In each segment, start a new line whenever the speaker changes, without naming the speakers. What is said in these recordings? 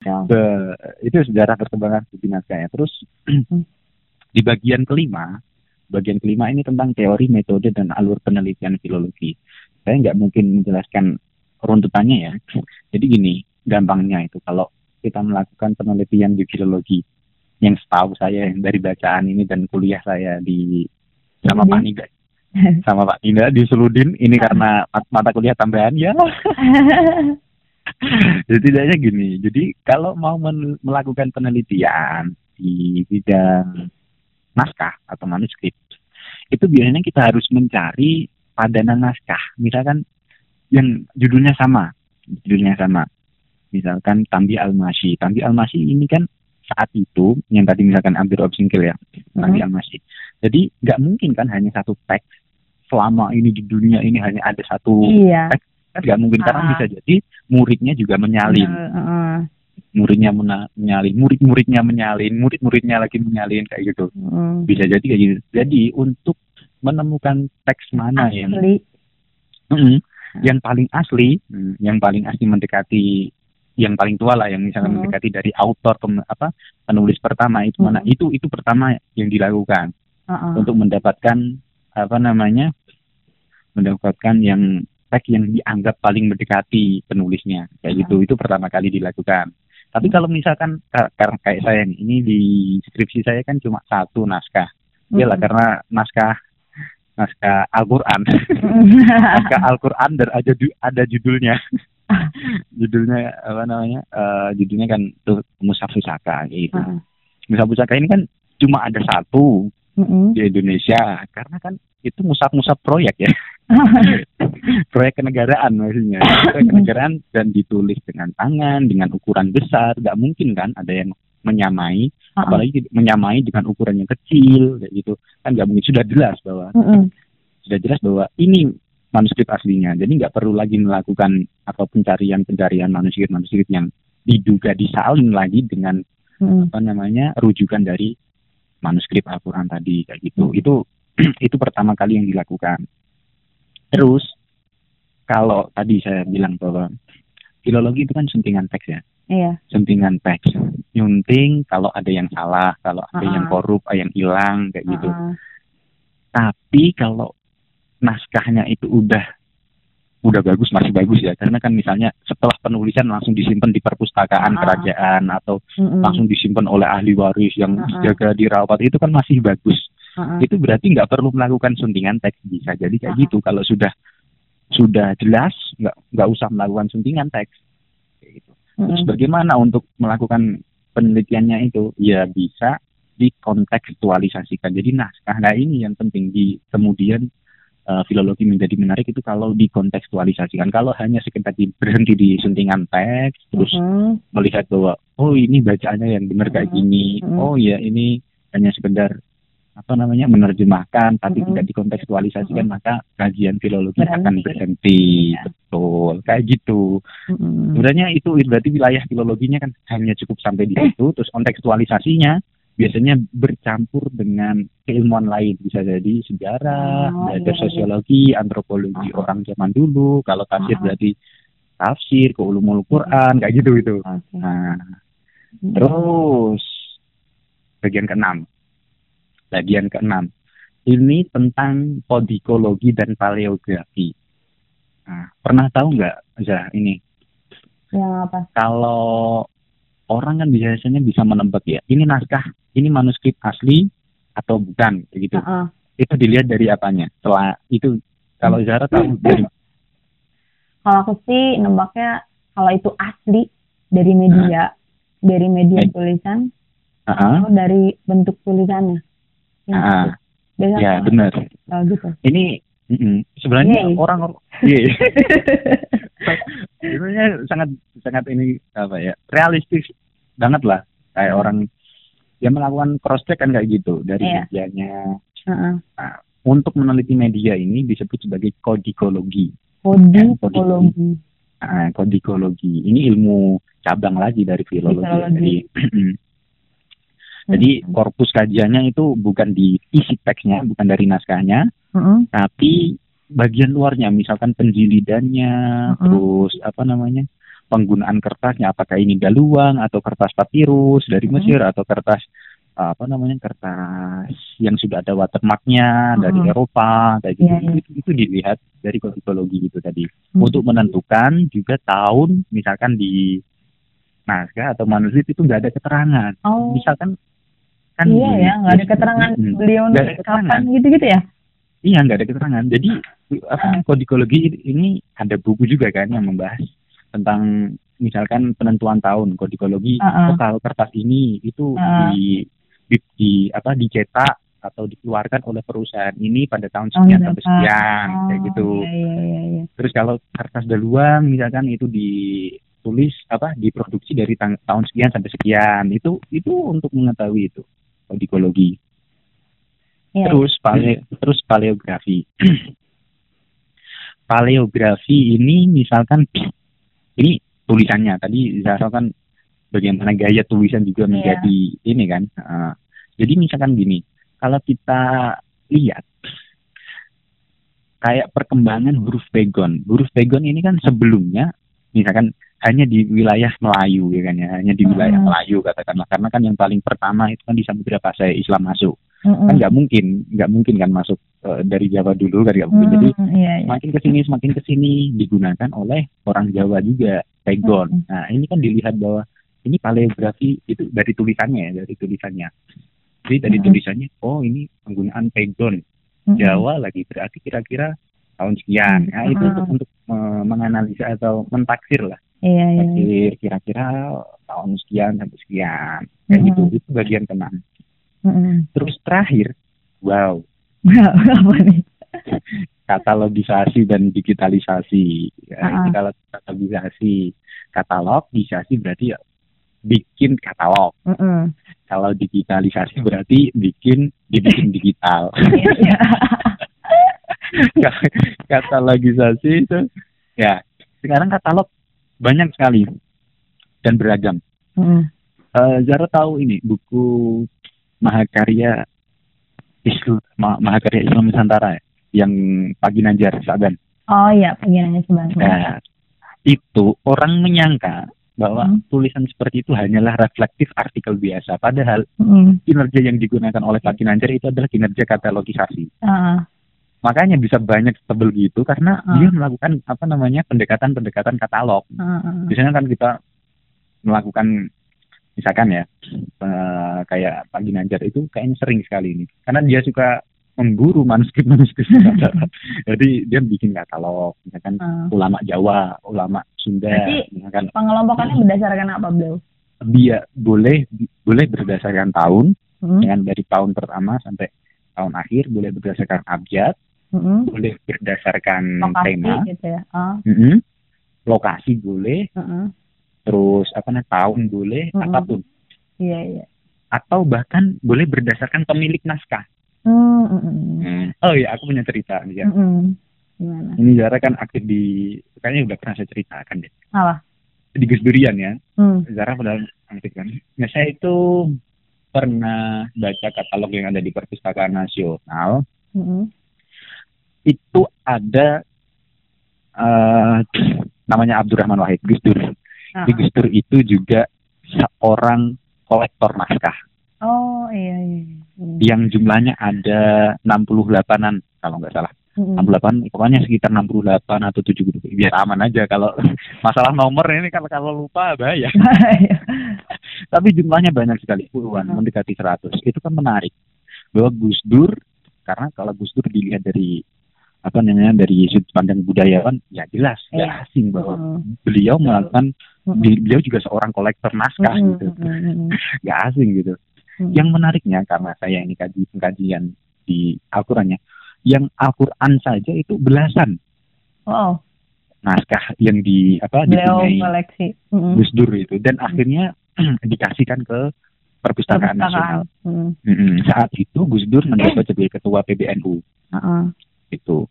Ya.
Itu sejarah perkembangan studi naskah ya. Terus di bagian kelima, bagian kelima ini tentang teori, metode, dan alur penelitian filologi. Saya nggak mungkin menjelaskan runtutannya ya. Jadi gini, gampangnya itu kalau kita melakukan penelitian di filologi yang setahu saya yang dari bacaan ini dan kuliah saya di sama Pak Nida sama Pak Nida di Suludin ini karena mat- mata kuliah tambahan ya jadi tidaknya gini jadi kalau mau men- melakukan penelitian di bidang naskah atau manuskrip itu biasanya kita harus mencari padanan naskah. Misalkan yang judulnya sama judulnya sama. Misalkan Tambi Al-Masyi Tambi Al-Masyi ini kan saat itu yang tadi misalkan Abdur Obsingkil ya Tambi Al-Masyi jadi nggak mungkin kan hanya satu teks selama ini di dunia ini hanya ada satu
Iya.
teks kan nggak mungkin. Karena
Ah.
bisa jadi muridnya juga menyalin
Heeh.
muridnya mena- menyalin murid-muridnya menyalin murid-muridnya lagi menyalin kayak gitu
Heeh.
bisa jadi kayak gitu jadi untuk menemukan teks mana yang
Asli.
Mm-mm. yang paling asli yang paling asli mendekati yang paling tua lah yang misalnya
Hmm.
mendekati dari autor pem- apa penulis pertama itu mana
Hmm.
itu itu pertama yang dilakukan
Heeh.
untuk mendapatkan apa namanya mendapatkan yang teks yang dianggap paling mendekati penulisnya. Kayak gitu. Itu pertama kali dilakukan. Tapi kalau misalkan ka- karena kayak saya nih ini di skripsi saya kan cuma satu naskah. Iyalah
Mm-mm.
karena naskah naskah Al-Qur'an. Naskah Al-Qur'an dan ada ada judulnya. Judulnya apa namanya? Eh, judulnya kan tuh Mushaf Pusaka gitu.
Heeh.
Mushaf Pusaka ini kan cuma ada satu
Heeh.
di Indonesia. Karena kan itu musab-musab proyek ya proyek kenegaraan maksudnya proyek kenegaraan dan ditulis dengan tangan dengan ukuran besar nggak mungkin kan ada yang menyamai
Heeh.
apalagi menyamai dengan ukuran yang kecil kayak gitu kan nggak mungkin sudah jelas bahwa
Heeh.
sudah jelas bahwa ini manuskrip aslinya jadi nggak perlu lagi melakukan atau pencarian pencarian manuskrip manuskrip yang diduga disalin lagi dengan
Heeh.
apa namanya rujukan dari manuskrip Al-Quran tadi kayak gitu
Hmm.
itu itu pertama kali yang dilakukan terus kalau tadi saya bilang bahwa filologi itu kan suntingan teks ya
Iya.
suntingan teks nyunting kalau ada yang salah kalau ada yang
Ah.
korup ada yang hilang kayak gitu
Heeh.
tapi kalau naskahnya itu udah udah bagus masih bagus ya karena kan misalnya setelah penulisan langsung disimpan di perpustakaan
Ah.
kerajaan atau
Heeh.
langsung disimpan oleh ahli waris yang
Mm-mm.
jaga dirawat itu kan masih bagus.
Heeh.
Itu berarti nggak perlu melakukan suntingan teks bisa jadi kayak
Mm-mm.
gitu kalau sudah sudah jelas nggak nggak usah melakukan suntingan teks. Kayak gitu. Terus
Heeh.
bagaimana untuk melakukan penelitiannya itu? Ya bisa dikontekstualisasikan. Jadi naskah nah ini yang penting di kemudian eh, filologi menjadi menarik itu kalau dikontekstualisasikan. Kalau hanya sekedar di, berhenti di suntingan teks terus
Heeh.
melihat bahwa oh ini bacaannya yang benar kayak gini
Mm-mm.
oh ya ini hanya sekedar apa namanya menerjemahkan tapi
Mm-mm.
tidak dikontekstualisasikan
Mm-mm.
maka kajian filologi
Berhenti.
akan berhenti
Ya.
betul kayak gitu
Heeh.
sebenarnya itu berarti wilayah filologinya kan hanya cukup sampai di situ terus kontekstualisasinya biasanya bercampur dengan keilmuan lain bisa jadi sejarah
Oh,
belajar
iya, iya.
sosiologi antropologi
Ah.
orang zaman dulu kalau tafsir
Ah.
berarti tafsir ke ulumul Quran kayak gitu itu
Oke.
Nah, terus bagian keenam. Bagian keenam. Ini tentang podikologi dan paleografi. Nah, pernah tahu nggak, Zah, ini
Yang apa?
kalau orang kan biasanya bisa menebak ya, ini naskah, ini manuskrip asli atau bukan, begitu.
Heeh.
Itu dilihat dari apanya. Setelah itu, kalau Zahra tahu dari
Kalau aku sih nembaknya kalau itu asli dari media, dari media tulisan
Ah,
atau dari bentuk tulisannya.
Ah.
Biasanya
ya benar.
kalau gitu.
Ini mm-mm, sebenarnya
Yeay.
orang iya. sebenarnya sangat sangat ini apa ya realistis banget lah kayak orang yang melakukan cross check kan kayak gitu dari
Iya.
medianya
Heeh.
untuk meneliti media ini disebut sebagai kodikologi
Kodikologi.
Nah, kodikologi ini ilmu cabang lagi dari filologi
Filologi.
jadi jadi korpus kajiannya itu bukan di isi teksnya bukan dari naskahnya
Heeh.
tapi bagian luarnya misalkan penjilidannya
Mm-mm.
terus apa namanya penggunaan kertasnya apakah ini daluang atau kertas papirus dari
Hmm.
Mesir atau kertas apa namanya kertas yang sudah ada watermarknya
Hmm.
dari Eropa kayak gitu
Iya, iya.
itu, itu dilihat dari kodikologi itu tadi
Hmm.
untuk menentukan juga tahun misalkan di naskah atau manuskrip itu nggak ada keterangan
Oh.
misalkan kan
iya ya, nggak ada keterangan
Mm,
beliau
Nggak ada
kapan
keterangan.
gitu-gitu ya?
Iya nggak ada keterangan. Jadi apa
Ah.
kodikologi ini ada buku juga kan yang membahas tentang misalkan penentuan tahun kodikologi.
Ah, ah.
Oh, kalau kertas ini itu
Ah.
di, di, di- apa dicetak atau dikeluarkan oleh perusahaan ini pada tahun
Oh,
sekian
berapa?
sampai sekian kayak
Oh,
gitu.
Iya, iya, iya, iya.
Terus kalau kertas daluang misalkan itu ditulis apa diproduksi dari tahun sekian sampai sekian itu itu untuk mengetahui itu kodikologi.
Iya.
Terus pale terus paleografi. paleografi ini misalkan ini tulisannya tadi Zahra kan bagaimana gaya tulisan juga
Iya.
menjadi ini kan. Uh, jadi misalkan gini, kalau kita lihat kayak perkembangan huruf pegon. Huruf pegon ini kan sebelumnya misalkan hanya di wilayah Melayu ya kan ya, hanya di wilayah
Mm-mm.
Melayu katakanlah karena kan yang paling pertama itu kan di Samudra Pasai Islam masuk
Mm-mm.
kan nggak mungkin nggak mungkin kan masuk eh, dari Jawa dulu kan nggak mungkin jadi
Mm-mm, iya, iya.
semakin ke sini semakin ke sini digunakan oleh orang Jawa juga pegon
Mm-mm.
nah ini kan dilihat bahwa ini paleografi itu dari tulisannya ya dari tulisannya jadi dari
Mm-mm.
tulisannya oh ini penggunaan pegon
Mm-mm.
Jawa lagi berarti kira-kira tahun sekian nah itu untuk, untuk menganalisa atau mentaksir lah
Iya, iya. iya.
taksir kira-kira tahun sekian sampai sekian kayak
Mm-mm.
gitu itu bagian keenam
Mm-mm.
terus terakhir wow
Apa nih?
katalogisasi dan digitalisasi. Ya, ini kalau katalogisasi, katalogisasi berarti ya bikin katalog.
Mm-mm.
Kalau digitalisasi berarti bikin dibikin digital. Katalogisasi itu ya sekarang katalog banyak sekali dan beragam.
Mm-mm.
Eh, Zara tahu ini buku Mahakarya Islam Mahakarya Islam Nusantara ya, yang Pagi Najar Saban.
Oh iya, bagiannya sebenarnya.
Nah, itu orang menyangka bahwa
Hmm.
tulisan seperti itu hanyalah reflektif artikel biasa. Padahal
Mm-mm.
kinerja yang digunakan oleh Pak Ginanjar itu adalah kinerja katalogisasi.
Ah,
Makanya bisa banyak tebel gitu karena
Hmm.
dia melakukan apa namanya pendekatan-pendekatan katalog.
ah, ah.
Biasanya kan kita melakukan misalkan ya eh, kayak Pak Ginanjar itu kayaknya sering sekali ini karena dia suka memburu manuskrip-manuskrip jadi dia bikin katalog misalkan
Ah.
ulama Jawa, ulama Sunda,
Berarti-
misalkan
Pengelompokannya berdasarkan apa, Beliau?
dia boleh boleh berdasarkan tahun,
Mm-mm.
dengan dari tahun pertama sampai tahun akhir, boleh berdasarkan abjad,
Mm-mm.
boleh berdasarkan
Lokasi
tema,
gitu ya. Ah,
Mm-mm. lokasi boleh,
mm-mm.
terus apa namanya tahun boleh,
Mm-mm.
apa pun,
Iya, iya.
atau bahkan boleh berdasarkan pemilik naskah.
Mm, mm, mm.
Hmm. Oh iya, aku punya cerita nih ya.
Mm-mm. Gimana?
Ini Zara kan aktif di, kayaknya udah pernah saya ceritakan deh.
Apa?
Di Gus Durian ya,
Hmm.
Zara pada aktif kan. Nah saya itu pernah baca katalog yang ada di Perpustakaan Nasional.
Mm-mm.
Itu ada eh namanya Abdurrahman Wahid Gus Dur.
Ah.
Di Gus Dur itu juga seorang kolektor naskah
Oh iya iya. iya. Mm.
yang jumlahnya ada 68-an kalau nggak salah.
Mm-mm.
68 pokoknya sekitar 68 atau 70 biar aman aja kalau masalah nomor ini kalau kalau lupa bahaya
Bahaya.
tapi jumlahnya banyak sekali puluhan
Hmm.
mendekati 100 itu kan menarik bahwa Gus Dur karena kalau Gus Dur dilihat dari apa namanya dari sudut pandang budayawan ya jelas ya asing bahwa
Mm-mm.
beliau melakukan di- beliau juga seorang kolektor naskah
Mm-mm,
gitu nggak asing gitu
mm-mm.
yang menariknya karena saya ini kaji pengkajian di Al-Qurannya yang Al-Quran saja itu belasan
Wow,
naskah yang di apa
beliau
dipunyai
koleksi. Mm-mm.
Gus Dur itu dan akhirnya dikasihkan ke perpustakaan nasional.
Mm.
Saat itu Gus Dur menjabat sebagai ketua PBNU
Heeh.
Itu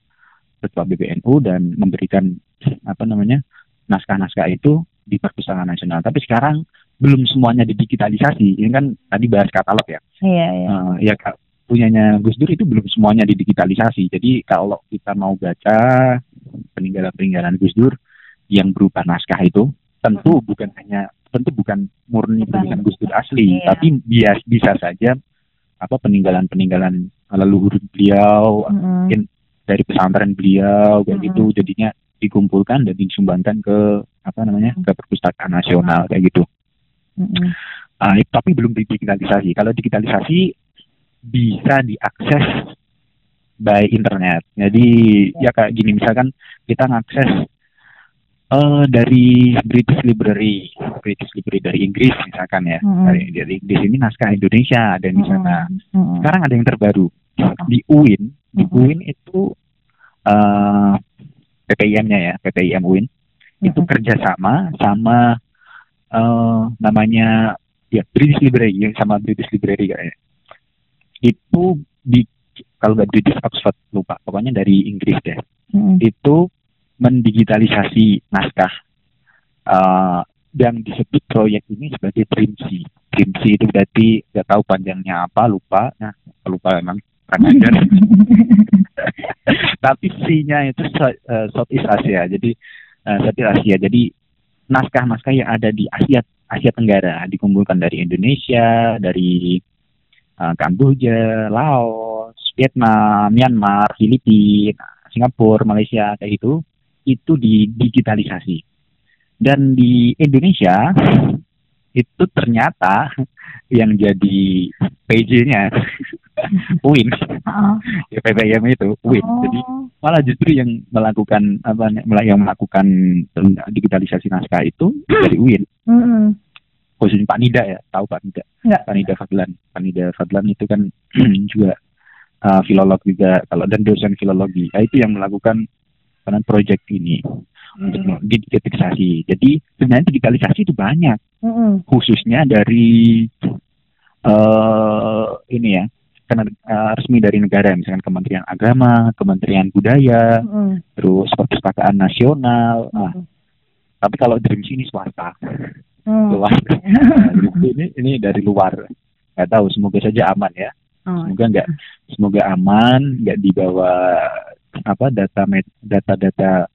ketua PBNU dan memberikan apa namanya naskah-naskah itu di perpustakaan nasional. Tapi sekarang belum semuanya didigitalisasi. Ini kan tadi bahas katalog ya.
Iya iya.
Eh, ya punyanya Gus Dur itu belum semuanya didigitalisasi. Jadi kalau kita mau baca peninggalan-peninggalan Gus Dur yang berupa naskah itu tentu bukan hanya tentu bukan murni
Bukan.
tulisan Gus Dur asli,
Iya.
tapi bias bisa saja apa peninggalan-peninggalan leluhur beliau
Mm-mm.
mungkin dari pesantren beliau kayak
Mm-mm.
gitu jadinya dikumpulkan dan disumbangkan ke apa namanya ke perpustakaan nasional kayak gitu. Ah, itu- tapi belum digitalisasi. Kalau digitalisasi bisa diakses by internet. Jadi ya kayak gini misalkan kita ngakses eh dari British Library, British Library dari Inggris misalkan ya.
Mm-mm.
Dari, dari Inggris ini naskah Indonesia ada di sana.
Mm-mm.
Sekarang ada yang terbaru di UIN, di. UIN itu eh PPIM-nya ya, PPIM UIN itu
Mm-mm.
kerjasama sama eh namanya ya British Library yang sama British Library kayaknya. Itu di kalau nggak British Oxford lupa. Pokoknya dari Inggris deh.
Mm-mm.
itu mendigitalisasi naskah Eh, dan disebut proyek ini sebagai Trimsi Trimsi itu berarti nggak tahu panjangnya apa lupa. Nah lupa emang tapi C-nya itu eh, Southeast Asia. Jadi eh, Southeast Asia. Jadi naskah-naskah yang ada di Asia Asia Tenggara dikumpulkan dari Indonesia, dari eh, Kamboja, Laos, Vietnam, Myanmar, Filipina, Singapura, Malaysia kayak itu itu didigitalisasi. Dan di Indonesia itu ternyata yang jadi PJ-nya Win.
Heeh.
ya PPM itu win.
Oh.
jadi malah justru yang melakukan apa yang melakukan digitalisasi naskah itu dari win.
Mm-mm.
khususnya Pak Nida ya tahu Pak Nida?
Enggak.
Pak Nida Fadlan. Pak Nida Fadlan itu kan juga uh, filolog juga. Kalau dan dosen filologi. Nah, itu yang melakukan peran proyek ini untuk
Mm-mm.
digitalisasi jadi sebenarnya digitalisasi itu banyak
Mm-mm.
khususnya dari eh ini ya karena eh, resmi dari negara misalkan Kementerian Agama, Kementerian Budaya,
Mm-mm.
terus perpustakaan nasional. Nah,
Mm-mm.
tapi kalau Dreams ini swasta,
Mm.
luar. Nah, ini ini dari luar. Nggak tahu, semoga saja aman ya.
Oh,
Semoga nggak, semoga aman, nggak dibawa apa data met- data-data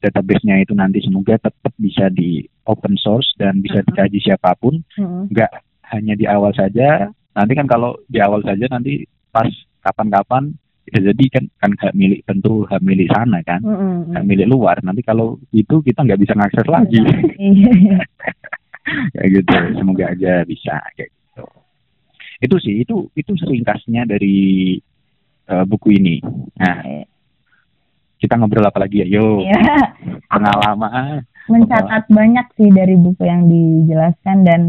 database-nya itu nanti semoga tetap bisa di open source dan bisa
Mhm.
dikaji siapa pun
Mm-mm.
nggak hanya di awal saja. Nanti kan kalau di awal saja nanti pas kapan-kapan bisa jadi kan kan hak milik tentu hak milik sana kan,
Mm-mm.
hak milik luar. Nanti kalau itu kita nggak bisa ngakses lagi
Iya, iya.
kayak gitu. Semoga aja bisa kayak gitu. Itu sih itu itu ringkasnya dari eh, buku ini. Nah kita ngobrol apa lagi ya? Yo
Iya.
pengalaman.
mencatat banyak sih dari buku yang dijelaskan dan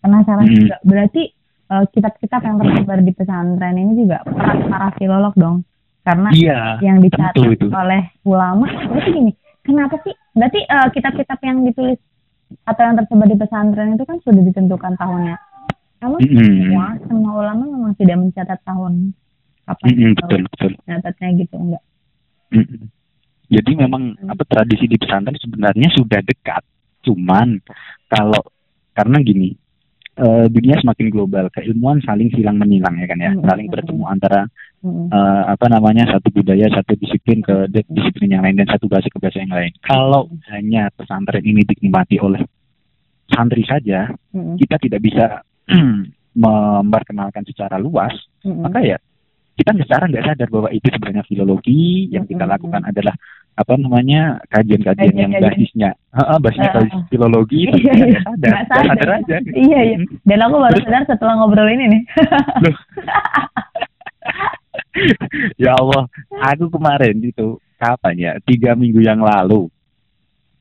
penasaran
Hmm.
juga. Berarti eh, kitab-kitab yang tersebar di pesantren ini juga peran para filolog dong. Karena
Iya.
yang dicatat
itu.
oleh ulama berarti gini kenapa sih berarti eh, kitab-kitab yang ditulis atau yang tersebar di pesantren itu kan sudah ditentukan tahunnya namun
Mm-mm.
semua semua ulama memang tidak mencatat tahun kapan
Mm-mm,
atau
betul betul.
nyatatnya gitu enggak
Mm-mm. Jadi memang
Hmm.
apa tradisi di pesantren sebenarnya sudah dekat. Cuman kalau karena gini, eh, dunia semakin global, keilmuan saling silang menilang ya kan ya,
Hmm,
saling
hmm,
bertemu antara eh, apa namanya satu budaya, satu disiplin ke di- disiplin yang lain dan satu bahasa ke bahasa yang lain. Kalau hanya pesantren ini dinikmati oleh santri saja, kita tidak bisa memperkenalkan secara luas maka ya kita secara nggak sadar bahwa itu sebenarnya filologi yang kita lakukan adalah apa namanya kajian-kajian yang basisnya. Heeh, basisnya basis
ah.
filologi tapi
Iya, iya.
sadar.
Nggak sadar.
sadar aja
Iya, iya.
Mm.
dan aku baru
Terus-
sadar setelah ngobrol ini nih.
Ya Allah aku kemarin itu kapan ya? Tiga minggu yang lalu.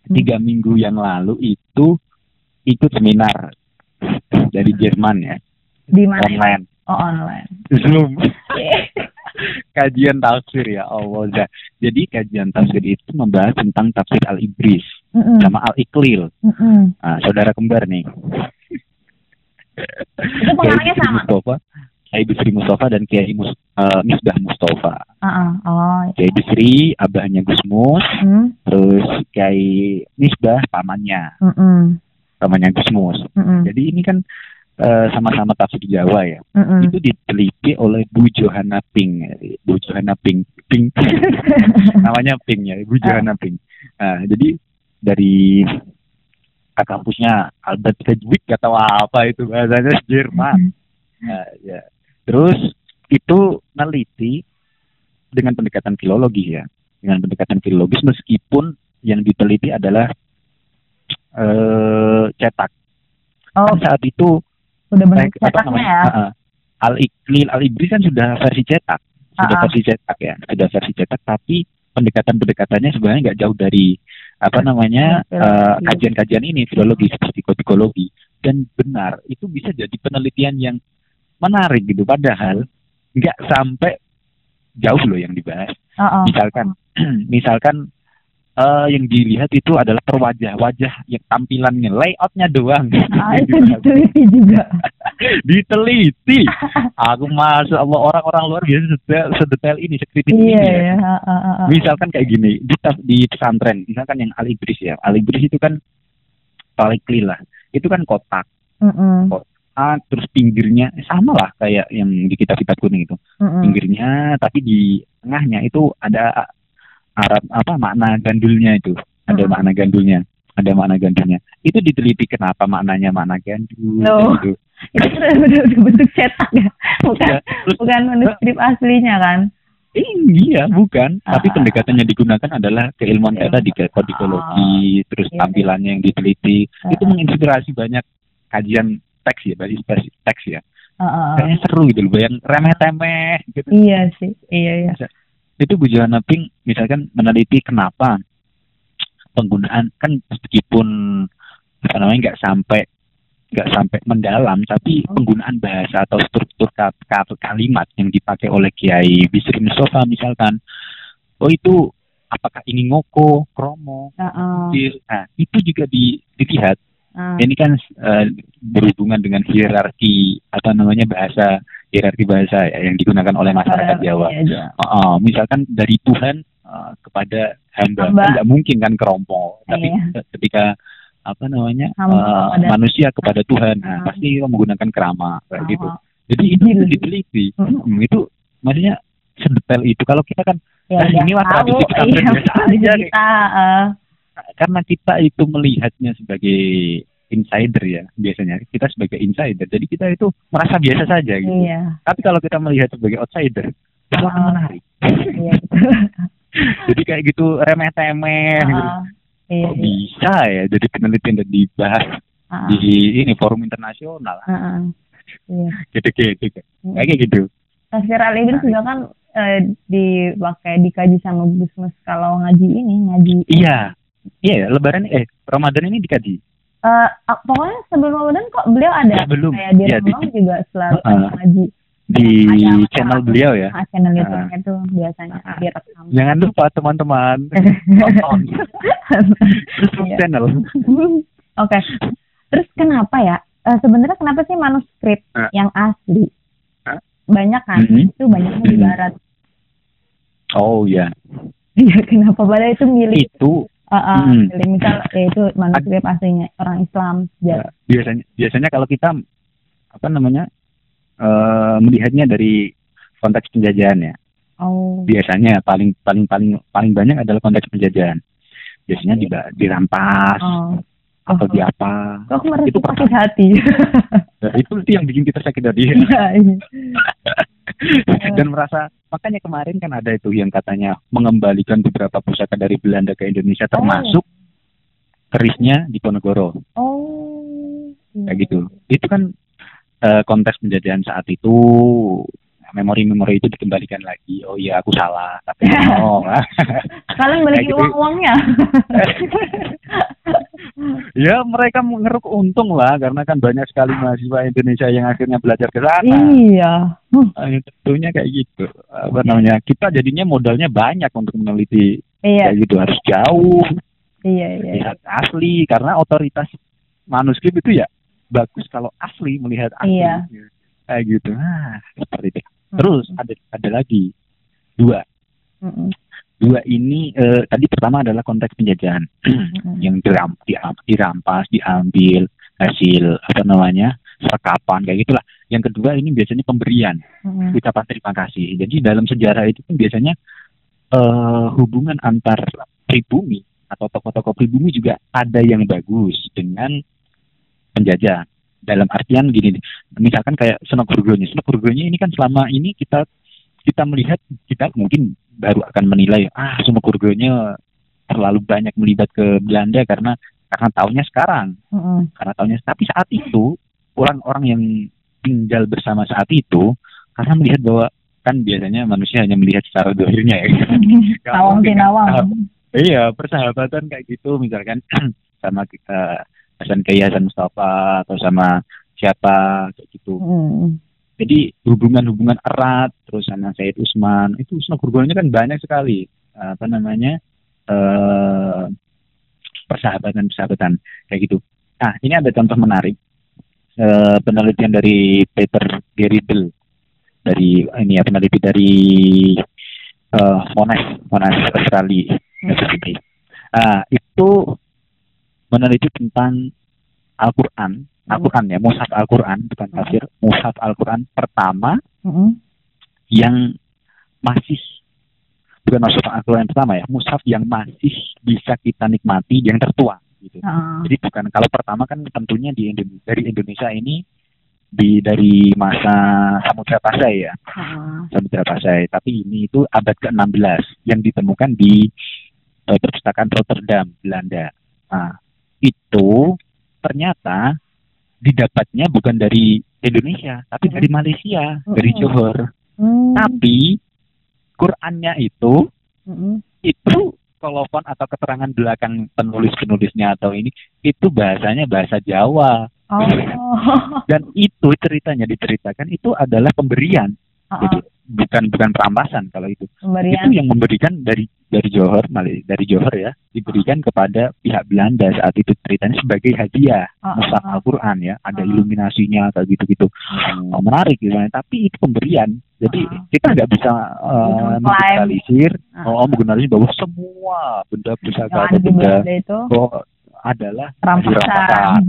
Tiga minggu yang lalu itu ikut seminar dari Jerman ya.
Di mana?
Online.
Oh online.
Zoom kajian tafsir ya Allah Zah. jadi kajian tafsir itu membahas tentang tafsir al ibris
Mm-mm.
sama al iklil
Mm-mm.
nah, saudara kembar nih
itu pengarangnya sama
Mustafa Kiai Bisri Mustafa dan Kiai Mus, eh, Misbah Mustafa
Ah, ah. oh
Kiai Bisri abahnya Gus Mus
Hmm.
terus Kiai Misbah pamannya
Mm-mm.
pamannya Gus Mus
Mm-mm.
jadi ini kan eh, sama-sama tafsir Jawa ya.
Mm-mm.
itu diteliti oleh Bu Johanna Ping Bu Johanna Ping Ping namanya Ping ya Bu Johanna Ping nah jadi dari kampusnya Albert Hedwig atau apa itu bahasanya Jerman. Nah, ya. Terus itu neliti dengan pendekatan filologi ya, dengan pendekatan filologis meskipun yang diteliti adalah eh cetak.
Oh,
Kan saat itu
udah
eh,
banyak
apa
cetaknya
namanya?
ya.
uh-uh. Al Iqlil Al Ibris kan sudah versi cetak, sudah
Ah, ah.
versi cetak ya, sudah versi cetak tapi pendekatan-pendekatannya sebenarnya nggak jauh dari apa namanya eh, kajian-kajian ini filologi seperti psikologi dan benar itu bisa jadi penelitian yang menarik gitu padahal nggak sampai jauh loh yang dibahas
Oh, oh.
misalkan misalkan eh, yang dilihat itu adalah perwajah-wajah yang tampilannya layoutnya doang
Ah,
Yang
itu diteliti juga.
diteliti aku masuk Allah orang-orang luar biasa sedetail, sedetail ini sekritis ini
Iya
ya.
ya. ah, ah, ah, ah.
misalkan kayak gini di, di pesantren misalkan yang Al Ibris ya Al Ibris itu kan clear lah itu kan kotak
Mm-mm,
ah, terus pinggirnya sama lah kayak yang di kitab-kitab kuning itu
mm-mm.
pinggirnya tapi di tengahnya itu ada Arab apa makna gandulnya itu ada
Mm-mm.
makna gandulnya ada makna gandulnya itu diteliti kenapa maknanya makna gandul
Loh.
gitu.
Itu udah bentuk cetak ya, bukan
Ya, terus
bukan manuskrip aslinya kan?
Eh, iya, bukan. Tapi
Ah.
pendekatannya digunakan adalah keilmuan kayak tadi, kayak kodikologi, terus
Iya.
tampilannya yang diteliti.
Ah.
Itu menginspirasi banyak kajian teks ya, basis basis teks ya.
Ah, ah, ah.
Kayaknya seru gitu loh, yang remeh-temeh gitu.
Iya sih, iya iya.
Itu Bu Johanna Pink misalkan meneliti kenapa penggunaan kan meskipun apa namanya nggak sampai nggak sampai mendalam tapi
Oh.
penggunaan bahasa atau struktur ka- ka- kalimat yang dipakai oleh Kiai Bisri Mustafa misalkan oh itu apakah ini ngoko kromo kecil nah itu juga di, dilihat
ah.
ini kan eh, berhubungan dengan hierarki apa namanya bahasa hierarki bahasa ya, yang digunakan oleh masyarakat Jawa
Iya, Jawa.
Oh, misalkan dari Tuhan uh, kepada hamba,
Hamba.
kan nggak mungkin kan kerompok. Tapi
Iya.
ketika apa namanya
Hamba
uh,
kepada-
manusia kepada Tuhan, nah,
Ah.
pasti menggunakan kerama kayak gitu. Jadi itu
Gila.
diteliti.
Mm.
Hmm, itu maksudnya sedetail itu. Kalau kita kan
Ya,
Nah, ini
tahu,
tradisi pesantren
iya,
biasa
tradisi
aja
kita. ah.
karena kita itu melihatnya sebagai insider ya biasanya kita sebagai insider jadi kita itu merasa biasa saja gitu
Iya,
tapi kalau kita melihat sebagai outsider itu
Ah.
menarik
iya
jadi kayak gitu remeh temeh gitu.
Ah, Iya,
kok
iya.
bisa ya jadi penelitian dan dibahas
Ah,
di ini forum internasional.
Iya.
gitu-gitu
Mm.
kayak gitu
Tafsir Al-Ibn
Nah.
juga kan eh, dipakai dikaji sama Gusmus kalau ngaji ini ngaji
iya iya lebaran eh ramadan ini dikaji
eh ah, pokoknya sebelum Ramadan kok beliau ada
Sebelum,
kayak di
iya, di-
juga selalu
ah.
ngaji
di
Ada
channel beliau ya
ah, channel. YouTube-nya tuh biasanya
Ah.
direkam.
jangan lupa teman-teman tonton terus
Iya.
channel
Oke. Terus kenapa ya? Eh, sebenarnya kenapa sih manuskrip
Ah.
yang asli
Ah.
banyak kan?
Mhm.
Itu banyaknya di
Mhm.
barat.
oh ya
Iya, kenapa padahal itu milik
itu
ah,
Mhm.
milik misal ya itu manuskrip aslinya orang Islam. Ya.
biasanya biasanya kalau kita apa namanya eh melihatnya dari konteks penjajahan ya
Oh.
biasanya paling paling paling paling banyak adalah konteks penjajahan biasanya diba- dirampas
Oh.
Atau
Oh.
di apa
merasa
itu
sakit hati?
Nah, itu itu yang bikin kita sakit hati
Iya, iya.
dan merasa makanya kemarin kan ada itu yang katanya mengembalikan beberapa pusaka dari Belanda ke Indonesia termasuk kerisnya di Ponorogo
Oh.
kayak gitu itu kan eh, konteks penjajahan saat itu memori-memori itu dikembalikan lagi. Oh iya aku salah. Tapi oh
Kalian balikin
gitu.
uang-uangnya.
ya mereka mengeruk untung lah karena kan banyak sekali mahasiswa Indonesia yang akhirnya belajar ke sana.
Iya. Huh,
Ah, tentunya kayak gitu. Apa namanya? Kita jadinya modalnya banyak untuk meneliti.
Iya,
kayak gitu harus jauh.
Iya, iya.
lihat asli karena otoritas manuskrip itu ya bagus kalau asli melihat asli.
Iya.
kayak gitu. Ah seperti itu terus ada ada lagi. Dua.
Mm-mm.
dua ini eh, tadi pertama adalah konteks penjajahan.
Mm-mm.
yang diram, diam- dirampas diambil hasil apa namanya sekapan kayak gitulah. Yang kedua ini biasanya pemberian.
Mm-mm.
ucapan terima kasih. Jadi dalam sejarah itu kan biasanya eh hubungan antar pribumi atau tokoh-tokoh pribumi juga ada yang bagus dengan penjajah dalam artian gini misalkan kayak Senok Burgonya. Senok Burgonya ini kan selama ini kita kita melihat kita mungkin baru akan menilai ah Senok Burgonya terlalu banyak melibat ke Belanda karena karena tahunnya sekarang.
Mm-mm.
karena tahunnya tapi saat itu orang-orang yang tinggal bersama saat itu karena melihat bahwa kan biasanya manusia hanya melihat secara dohirnya ya. Kan
tinawang.
tahap- Iya, persahabatan kayak gitu misalkan sama kita Hasan Kiai Hasan Mustafa atau sama siapa kayak gitu.
Mm.
Jadi hubungan-hubungan erat terus sama Said Usman itu Usman Gurgurnya kan banyak sekali apa namanya eh persahabatan-persahabatan kayak gitu. Nah, ini ada contoh menarik Eh, penelitian dari Peter Geribel dari ini ya peneliti dari eh, Monash Monash Australia University. Ah, itu meneliti tentang Al-Quran, Al-Quran ya, mushaf Al-Quran bukan tafsir, mushaf Al-Quran pertama
Mm-mm.
yang masih bukan mushaf Al-Quran yang pertama ya, mushaf yang masih bisa kita nikmati yang tertua gitu.
Ah.
Jadi bukan kalau pertama kan tentunya di Indonesia, dari Indonesia ini di dari masa Samudra Pasai ya.
Ah.
Samudra Pasai. Tapi ini itu abad ke-16 yang ditemukan di eh, perpustakaan Rotterdam, Belanda. Nah, itu ternyata didapatnya bukan dari Indonesia, tapi
Mm.
dari Malaysia, dari
Mm-mm.
Johor.
Mm.
Tapi Qurannya itu
Mm-mm.
itu kolofon atau keterangan belakang penulis-penulisnya atau ini itu bahasanya bahasa Jawa
Oh.
dan itu ceritanya diceritakan itu adalah pemberian
Ah,
jadi bukan bukan perampasan kalau itu
Pemberian.
itu yang memberikan dari dari Johor dari Johor ya diberikan kepada pihak Belanda saat itu ceritanya sebagai hadiah
Ah,
mushaf
ah, ah.
Al-Quran ya ada
Ah.
iluminasinya kayak gitu-gitu
Hmm.
oh, menarik gitu tapi itu pemberian jadi
Ah.
kita nggak bisa uh,
Mengklaim.
menggeneralisir
Ah.
oh menggeneralisir bahwa semua benda pusaka atau
ada
benda
itu
oh, adalah
rampasan.
dirampasan.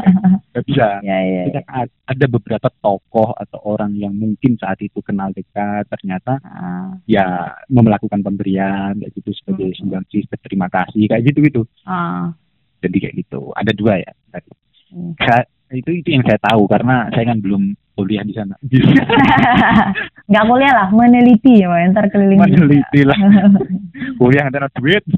nggak bisa
ya, ya, ya.
ada beberapa tokoh atau orang yang mungkin saat itu kenal dekat ternyata
Ah,
ya melakukan pemberian kayak gitu sebagai
Hmm.
sumbangsih terima kasih kayak gitu gitu
ah.
jadi kayak gitu ada dua ya tadi
Hmm.
Sa- itu itu yang saya tahu karena saya kan belum kuliah di sana.
Nggak kuliah lah, meneliti ya, Pak. ntar keliling.
meneliti lah. Kuliah nggak ada duit.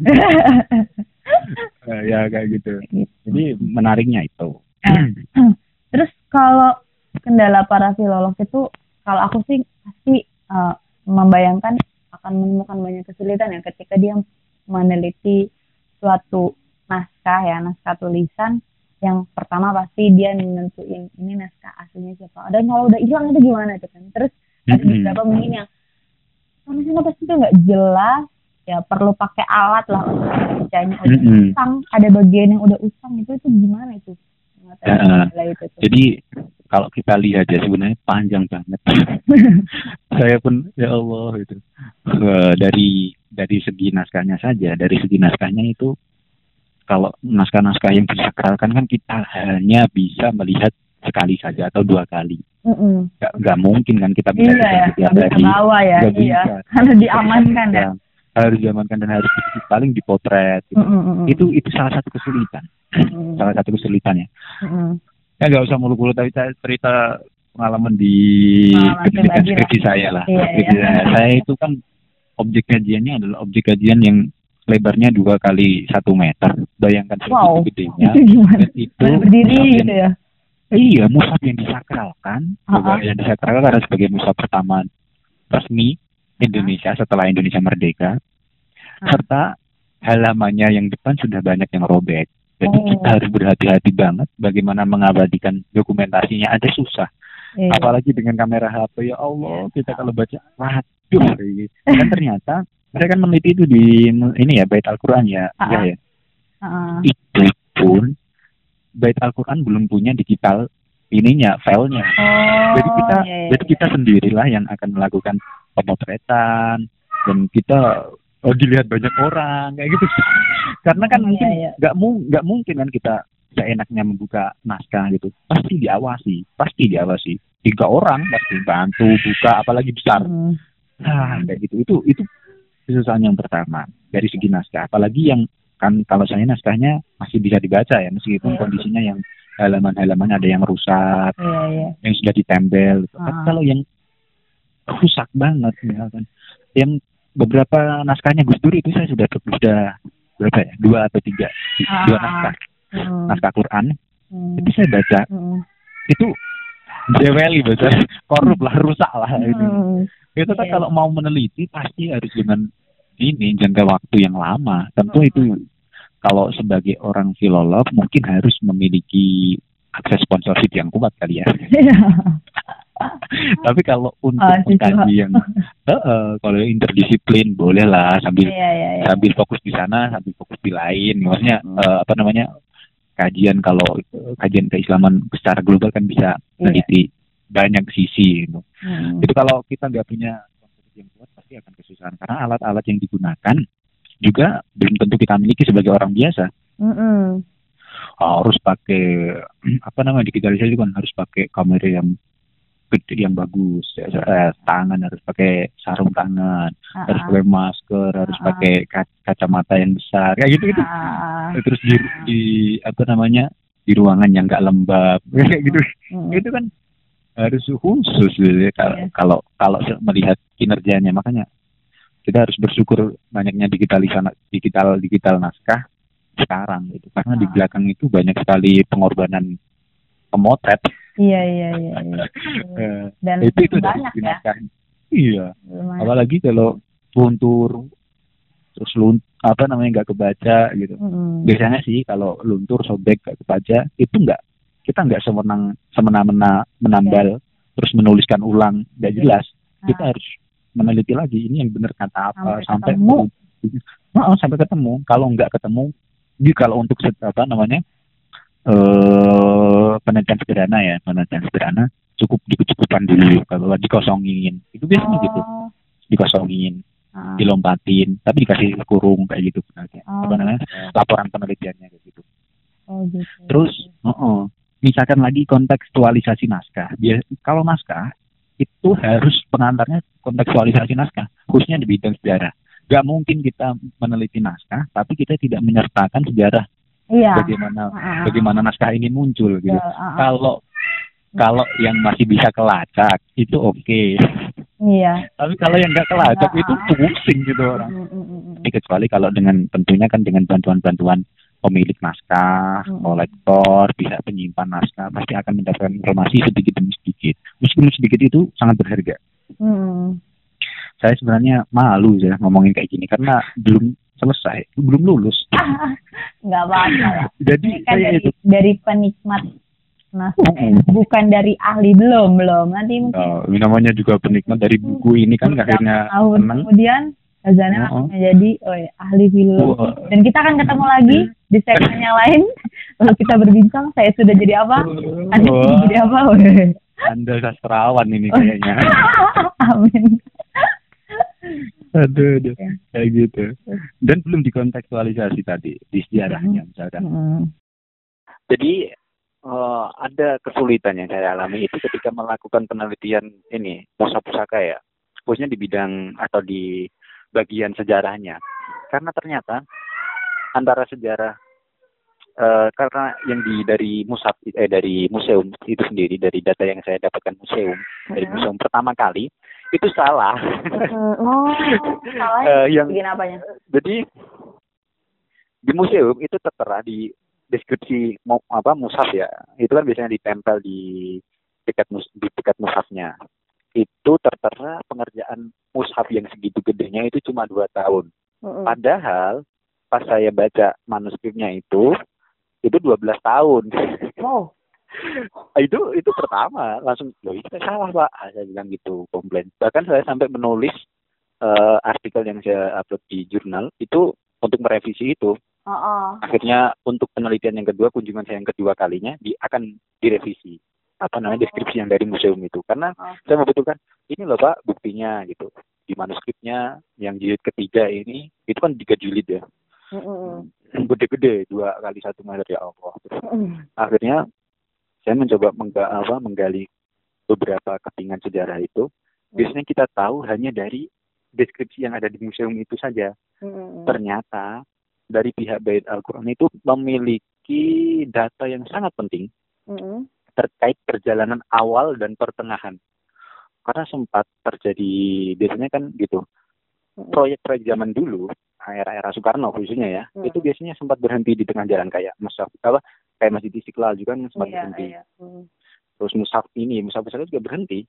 Eh, ya kayak gitu. Jadi menariknya itu.
Terus kalau kendala para filolog itu, kalau aku sih pasti eh, membayangkan akan menemukan banyak kesulitan ya. Ketika dia meneliti suatu naskah ya, naskah tulisan yang pertama pasti dia nentuin ini naskah aslinya siapa. Dan kalau udah hilang itu gimana tuh kan? Terus ada beberapa mungkin yang tulisannya pasti itu nggak jelas, ya perlu pakai alat lah untuk bacanya. Udah usang, ada bagian yang udah usang itu itu gimana itu?
Ya,
itu tuh.
Jadi kalau kita lihat ya sebenarnya panjang banget. Saya pun ya Allah itu Eh, dari dari segi naskahnya saja, dari segi naskahnya itu kalau naskah-naskah yang disakralkan kan kita hanya bisa melihat sekali saja atau dua kali.
Mm-mm.
Gak, nggak mungkin kan kita bisa
Iya ya,
setiap
nggak bisa
hari.
bawa ya, iya.
bisa.
Harus diamankan ya.
Harus diamankan dan harus di- paling dipotret. Gitu. Itu itu salah satu kesulitan. Salah satu kesulitannya.
Mm-mm.
Ya nggak usah mulu-mulu tapi saya cerita pengalaman di
Pengalaman lah.
skripsi saya lah.
Iya,
Skripsi
iya.
saya. saya itu kan objek kajiannya adalah objek kajian yang lebarnya dua kali satu meter. Bayangkan
Wow,
segitu gedenya.
itu gimana?
Dan itu
Baru berdiri gitu ya.
Iya, mushaf yang disakralkan.
Ah,
Juga
ah.
yang disakralkan karena sebagai mushaf pertama resmi Indonesia setelah Indonesia merdeka.
Ah.
Serta halamannya yang depan sudah banyak yang robek. Jadi
Oh.
kita harus berhati-hati banget bagaimana mengabadikan dokumentasinya. Ada susah.
Iya.
Apalagi dengan kamera HP. Ya Allah, kita kalau baca, waduh. Dan ternyata mereka kan meneliti itu di ini ya Bait Al-Quran ya. Ya,
ah.
ya.
Heeh.
Itu pun Bait Al-Quran belum punya digital ininya, filenya.
Oh,
jadi kita
iya, iya,
jadi kita sendirilah yang akan melakukan pemotretan dan kita oh dilihat banyak orang kayak gitu karena kan
Iya,
mungkin
iya.
nggak mu- nggak mungkin kan kita seenaknya membuka naskah gitu pasti diawasi pasti diawasi tiga orang pasti bantu buka apalagi besar
Mm.
nah kayak gitu itu itu kesusahan yang pertama dari segi naskah apalagi yang kan kalau saya naskahnya masih bisa dibaca ya meskipun
Iya.
kondisinya yang halaman-halaman ada yang rusak
Iya, iya.
yang sudah ditempel gitu. Tapi kalau yang rusak banget misalkan yang beberapa naskahnya Gus Dur itu saya sudah sudah berapa ya dua atau tiga dua
Ah.
naskah
Mm,
naskah Quran
mm,
itu saya baca
mm,
itu jeweli baca korup lah rusak lah itu itu kan
Iya.
kalau mau meneliti pasti harus dengan ini jangka waktu yang lama tentu
Hmm.
itu kalau sebagai orang filolog mungkin harus memiliki akses sponsorship yang kuat kali ya tapi kalau untuk
siswa.
mengkaji yang eh, eh, kalau interdisiplin boleh lah sambil
Iya, iya, iya.
sambil fokus di sana sambil fokus di lain maksudnya
Hmm.
eh, apa namanya kajian kalau kajian keislaman secara global kan bisa
Iya.
meneliti banyak sisi gitu.
Mm.
itu kalau kita nggak punya yang kuat pasti akan kesusahan karena alat-alat yang digunakan juga belum tentu kita miliki sebagai orang biasa
Mm-mm.
harus pakai apa namanya digitalisasi kan harus pakai kamera yang gede yang bagus ya, eh, tangan harus pakai sarung tangan
Ah,
harus
ah.
pakai masker harus
Ah.
pakai ka- kacamata yang besar kayak gitu gitu
Ah,
terus di, di apa namanya di ruangan yang nggak lembab kayak gitu
mm.
itu kan harus khusus gitu ya kalau
Iya.
kalau kalau melihat kinerjanya makanya kita harus bersyukur banyaknya digitalisasi digital digital naskah sekarang gitu karena di
Ah.
belakang itu banyak sekali pengorbanan pemotret
Iya, iya, iya, iya.
Eh,
Dan
itu itu
banyak ya.
naskah. iya
Lumayan.
apalagi kalau luntur terus lun apa namanya nggak kebaca gitu
Mm-mm.
biasanya sih kalau luntur sobek gak kebaca itu nggak kita nggak semenang semena-mena menambal terus menuliskan ulang nggak jelas. Kita
Ah.
harus meneliti lagi ini yang benar kata apa
Sampai
sampai
ketemu.
Heeh, sampai ketemu. Kalau nggak ketemu di kalau untuk apa namanya eh penelitian sederhana ya penelitian sederhana cukup dikucukupan dulu kalau dikosongin. Itu biasanya gitu.
Oh,
dikosongin
ah.
dilompatin tapi dikasih kurung kayak gitu. Penelitian
Oh,
apa namanya laporan penelitiannya kayak gitu.
Oh, gitu.
Terus, heeh, misalkan lagi kontekstualisasi naskah. Dia kalau naskah itu harus pengantarnya kontekstualisasi naskah, khususnya di bidang sejarah. Gak mungkin kita meneliti naskah, tapi kita tidak menyertakan sejarah
Iya.
bagaimana
ah,
bagaimana naskah ini muncul gitu.
ah.
Kalau kalau yang masih bisa kelacak itu oke,
Iya.
tapi kalau yang nggak kelacak itu pusing gitu orang.
Mm, mm, mm.
Ini kecuali kalau dengan tentunya kan dengan bantuan-bantuan pemilik naskah,
Mm.
kolektor, pihak penyimpan naskah pasti akan mendapatkan informasi sedikit demi sedikit. Meskipun sedikit itu sangat berharga.
Mm.
Saya sebenarnya malu ya ngomongin kayak gini karena belum selesai, belum lulus.
Nggak apa-apa.
Jadi
kan
saya
dari,
itu
dari penikmat naskah,
Mm.
bukan dari ahli belum belum. Nanti mungkin
oh, namanya juga penikmat dari buku ini kan akhirnya
tahun
senang.
kemudian Azana
Oh, oh.
jadi oh ya, ahli film.
Wah.
Dan kita akan ketemu lagi di segmen yang lain. Lalu kita berbincang, saya sudah jadi apa? Anda sudah
Wah,
jadi apa? Weh.
Anda sastrawan ini
Oh.
kayaknya.
Amin.
aduh, aduh.
Ya.
Kayak gitu. Dan belum dikontekstualisasi tadi di sejarahnya misalkan.
Mm.
Jadi eh, ada kesulitan yang saya alami itu ketika melakukan penelitian ini musa pusaka ya, khususnya di bidang atau di bagian sejarahnya. Karena ternyata antara sejarah eh, karena yang di dari musab eh dari museum itu sendiri dari data yang saya dapatkan museum dari
Mhm.
museum pertama kali itu salah.
Oh, salah.
Eh, yang
Bikin apanya?
jadi di museum itu tertera di deskripsi mau apa mushaf ya itu kan biasanya ditempel di dekat mus di dekat mushafnya itu tertera pengerjaan mushaf yang segitu gedenya itu cuma dua tahun
Mm-mm.
padahal pas saya baca manuskripnya itu itu 12 tahun.
Oh,
itu itu pertama langsung loh itu salah pak. Ah, saya bilang gitu komplain. Bahkan saya sampai menulis eh, artikel yang saya upload di jurnal itu untuk merevisi itu.
Oh, oh.
akhirnya untuk penelitian yang kedua kunjungan saya yang kedua kalinya di akan direvisi. Apa namanya deskripsi yang dari museum itu. Karena
Oh.
saya membutuhkan ini loh pak buktinya gitu. Di manuskripnya yang jilid ketiga ini itu kan tiga jilid ya. Gede-gede dua kali satu meter ya Allah. Terus akhirnya saya mencoba mengga, apa, menggali beberapa kepingan sejarah itu. Biasanya kita tahu hanya dari deskripsi yang ada di museum itu saja. Ternyata dari pihak Bait Al-Quran itu memiliki data yang sangat penting terkait perjalanan awal dan pertengahan. Karena sempat terjadi biasanya kan gitu proyek-proyek zaman dulu era-era Soekarno khususnya ya
Hmm.
itu biasanya sempat berhenti di tengah jalan kayak Mushaf apa kayak Masjid Istiqlal juga kan sempat
Iya,
berhenti
iya. Mm.
terus Mushaf ini Mushaf besar juga berhenti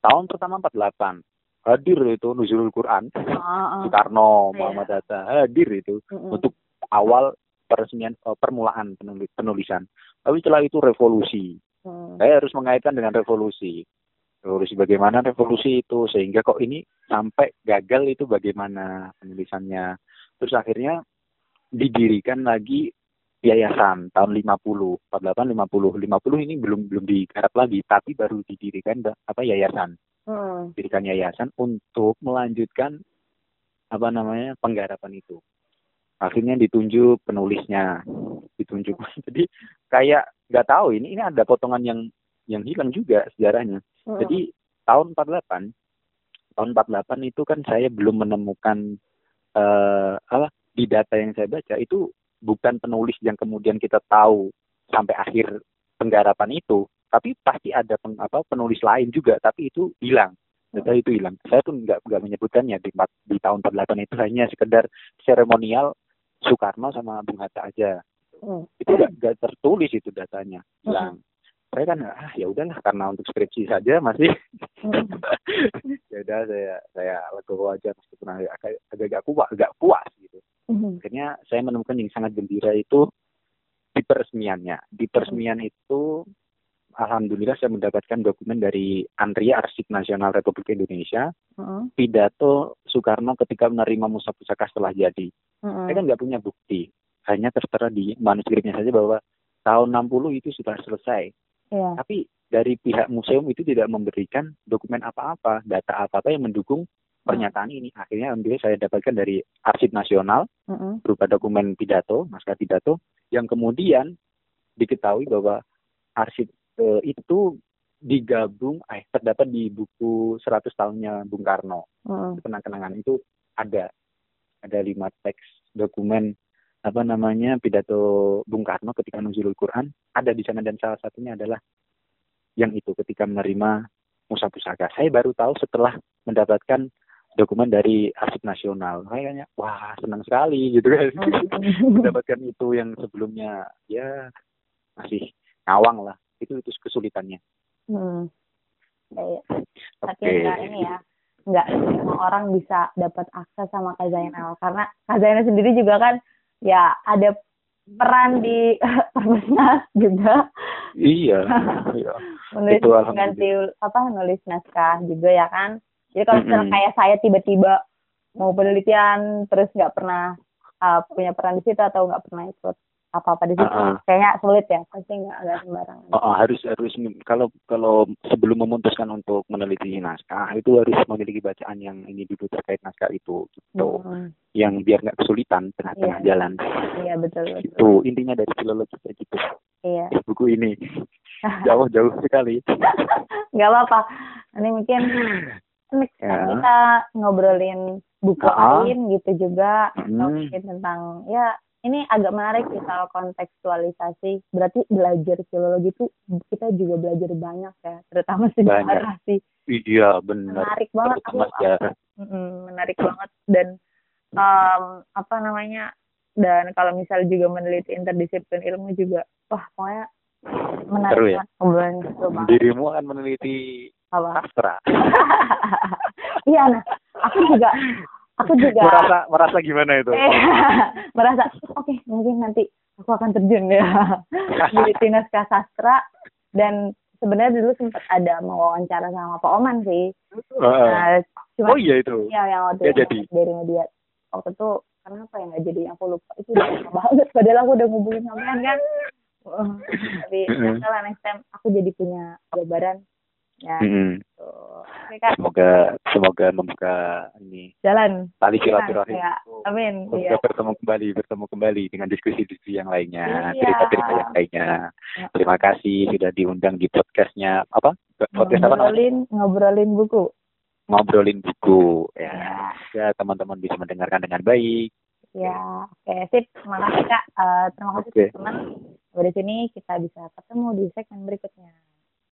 tahun pertama 48 hadir itu Nuzulul Quran
Ah, ah.
Soekarno
Iya.
Muhammad Hatta hadir itu
Mm-mm.
untuk awal peresmian eh, permulaan penuli- penulisan tapi setelah itu revolusi
Mm.
saya harus mengaitkan dengan revolusi revolusi bagaimana revolusi itu sehingga kok ini sampai gagal itu bagaimana penulisannya. Terus akhirnya didirikan lagi yayasan tahun 50 48 50 50 ini belum belum digarap lagi tapi baru didirikan apa yayasan.
Mm.
didirikan yayasan untuk melanjutkan apa namanya penggarapan itu. Akhirnya ditunjuk penulisnya. Ditunjuk. Jadi kayak nggak tahu ini ini ada potongan yang yang hilang juga sejarahnya.
Mm.
jadi tahun 48 tahun 48 itu kan saya belum menemukan eh apa di data yang saya baca itu bukan penulis yang kemudian kita tahu sampai akhir penggarapan itu. Tapi pasti ada peng- apa penulis lain juga tapi itu hilang. Data itu hilang. Saya pun nggak nggak menyebutkannya di di tahun 48 itu. Hanya sekedar seremonial Soekarno sama Bung Hatta aja.
Mm.
itu nggak tertulis itu datanya. Hilang saya kan ah ya udahlah karena untuk skripsi saja masih
Mm.
ya udah saya saya legowo aja meskipun agak agak agak puas agak puas gitu
Mm.
akhirnya saya menemukan yang sangat gembira itu di peresmiannya di peresmian itu alhamdulillah saya mendapatkan dokumen dari Andria Arsip Nasional Republik Indonesia
Mm.
pidato Soekarno ketika menerima Musa Pusaka setelah jadi
Mm.
saya kan nggak punya bukti hanya tertera di manuskripnya saja bahwa tahun 60 itu sudah selesai
Iya.
tapi dari pihak museum itu tidak memberikan dokumen apa-apa, data apa-apa yang mendukung pernyataan ini. Akhirnya alhamdulillah saya dapatkan dari Arsip Nasional
Mm.
berupa dokumen pidato, naskah pidato, yang kemudian diketahui bahwa arsip eh, itu digabung, eh terdapat di buku 100 tahunnya Bung Karno,
Mm.
kenang-kenangan itu ada ada lima teks dokumen apa namanya pidato Bung Karno ketika nuzulul Quran ada di sana dan salah satunya adalah yang itu ketika menerima Musa Pusaka. Saya baru tahu setelah mendapatkan dokumen dari Arsip Nasional. Kayaknya wah senang sekali gitu kan. Mendapatkan itu yang sebelumnya ya masih ngawang lah. Itu itu kesulitannya.
Mm. Iya. Tapi
Oke.
enggak ini ya, enggak semua orang bisa dapat akses sama Kak Zainal karena Kak Zainal sendiri juga kan ya ada peran di Perpusnas juga
Iya. iya.
menulis
Betul,
ganti apa nulis naskah juga ya kan. Jadi kalau misalnya
Mm-mm.
kayak saya tiba-tiba mau penelitian terus nggak pernah uh, punya peran di situ atau nggak pernah ikut apa-apa di situ,
Ah, ah.
kayaknya sulit ya, pasti nggak nggak sembarangan.
Oh, oh, harus harus kalau kalau sebelum memutuskan untuk meneliti naskah itu harus memiliki bacaan yang ini dulu terkait naskah itu gitu
Mm.
yang biar nggak kesulitan tengah-tengah
Iya.
jalan
Iya betul betul.
itu intinya dari filologi kayak gitu
Iya.
Eh, buku ini jauh-jauh sekali
nggak apa-apa. Ini mungkin next
Ya.
time kita ngobrolin buku
Ah.
lain gitu juga
Hmm.
tentang ya ini agak menarik sih soal kontekstualisasi. Berarti belajar filologi itu kita juga belajar banyak ya, terutama sejarah sih.
iya benar.
Menarik banget aku,
sejarah.
Menarik banget. Dan em, apa namanya dan kalau misal juga meneliti interdisiplin ilmu juga wah pokoknya menarik
Seru ya?
banget.
Dirimu akan meneliti
apa?
sastra.
Iya nah aku juga aku juga
merasa merasa gimana itu?
Eh, merasa oke mungkin nanti aku akan terjun ya. Di naskah sastra dan sebenarnya dulu sempat ada mau wawancara sama Pak Oman sih.
Heeh.
nah, cuma
oh iya itu.
Ya yang waktu
Ya, jadi.
dari media. Waktu itu kenapa ya nggak jadi? Aku lupa. Itu udah lama banget. Padahal aku udah ngubungin sampean kan. Uh, tapi
Mm-mm.
lah next time aku jadi punya gambaran ya
Mm-mm.
gitu. oke kak
semoga semoga membuka ini
jalan
tali
Ya,
silaturahim
ya. amin
Semoga
iya
bertemu kembali, bertemu kembali dengan diskusi-diskusi yang lainnya,
Iya.
cerita-cerita yang lainnya.
Ya.
Terima kasih sudah diundang di podcastnya apa? Podcast apa namanya?
ngobrolin ngobrolin buku
Ngobrolin buku. Ya,
Ya.
ya teman-teman bisa mendengarkan dengan baik.
Ya, oke sip. Terima kasih kak. Eh, terima kasih
Oke.
teman-teman. Dari sini kita bisa ketemu di segmen berikutnya.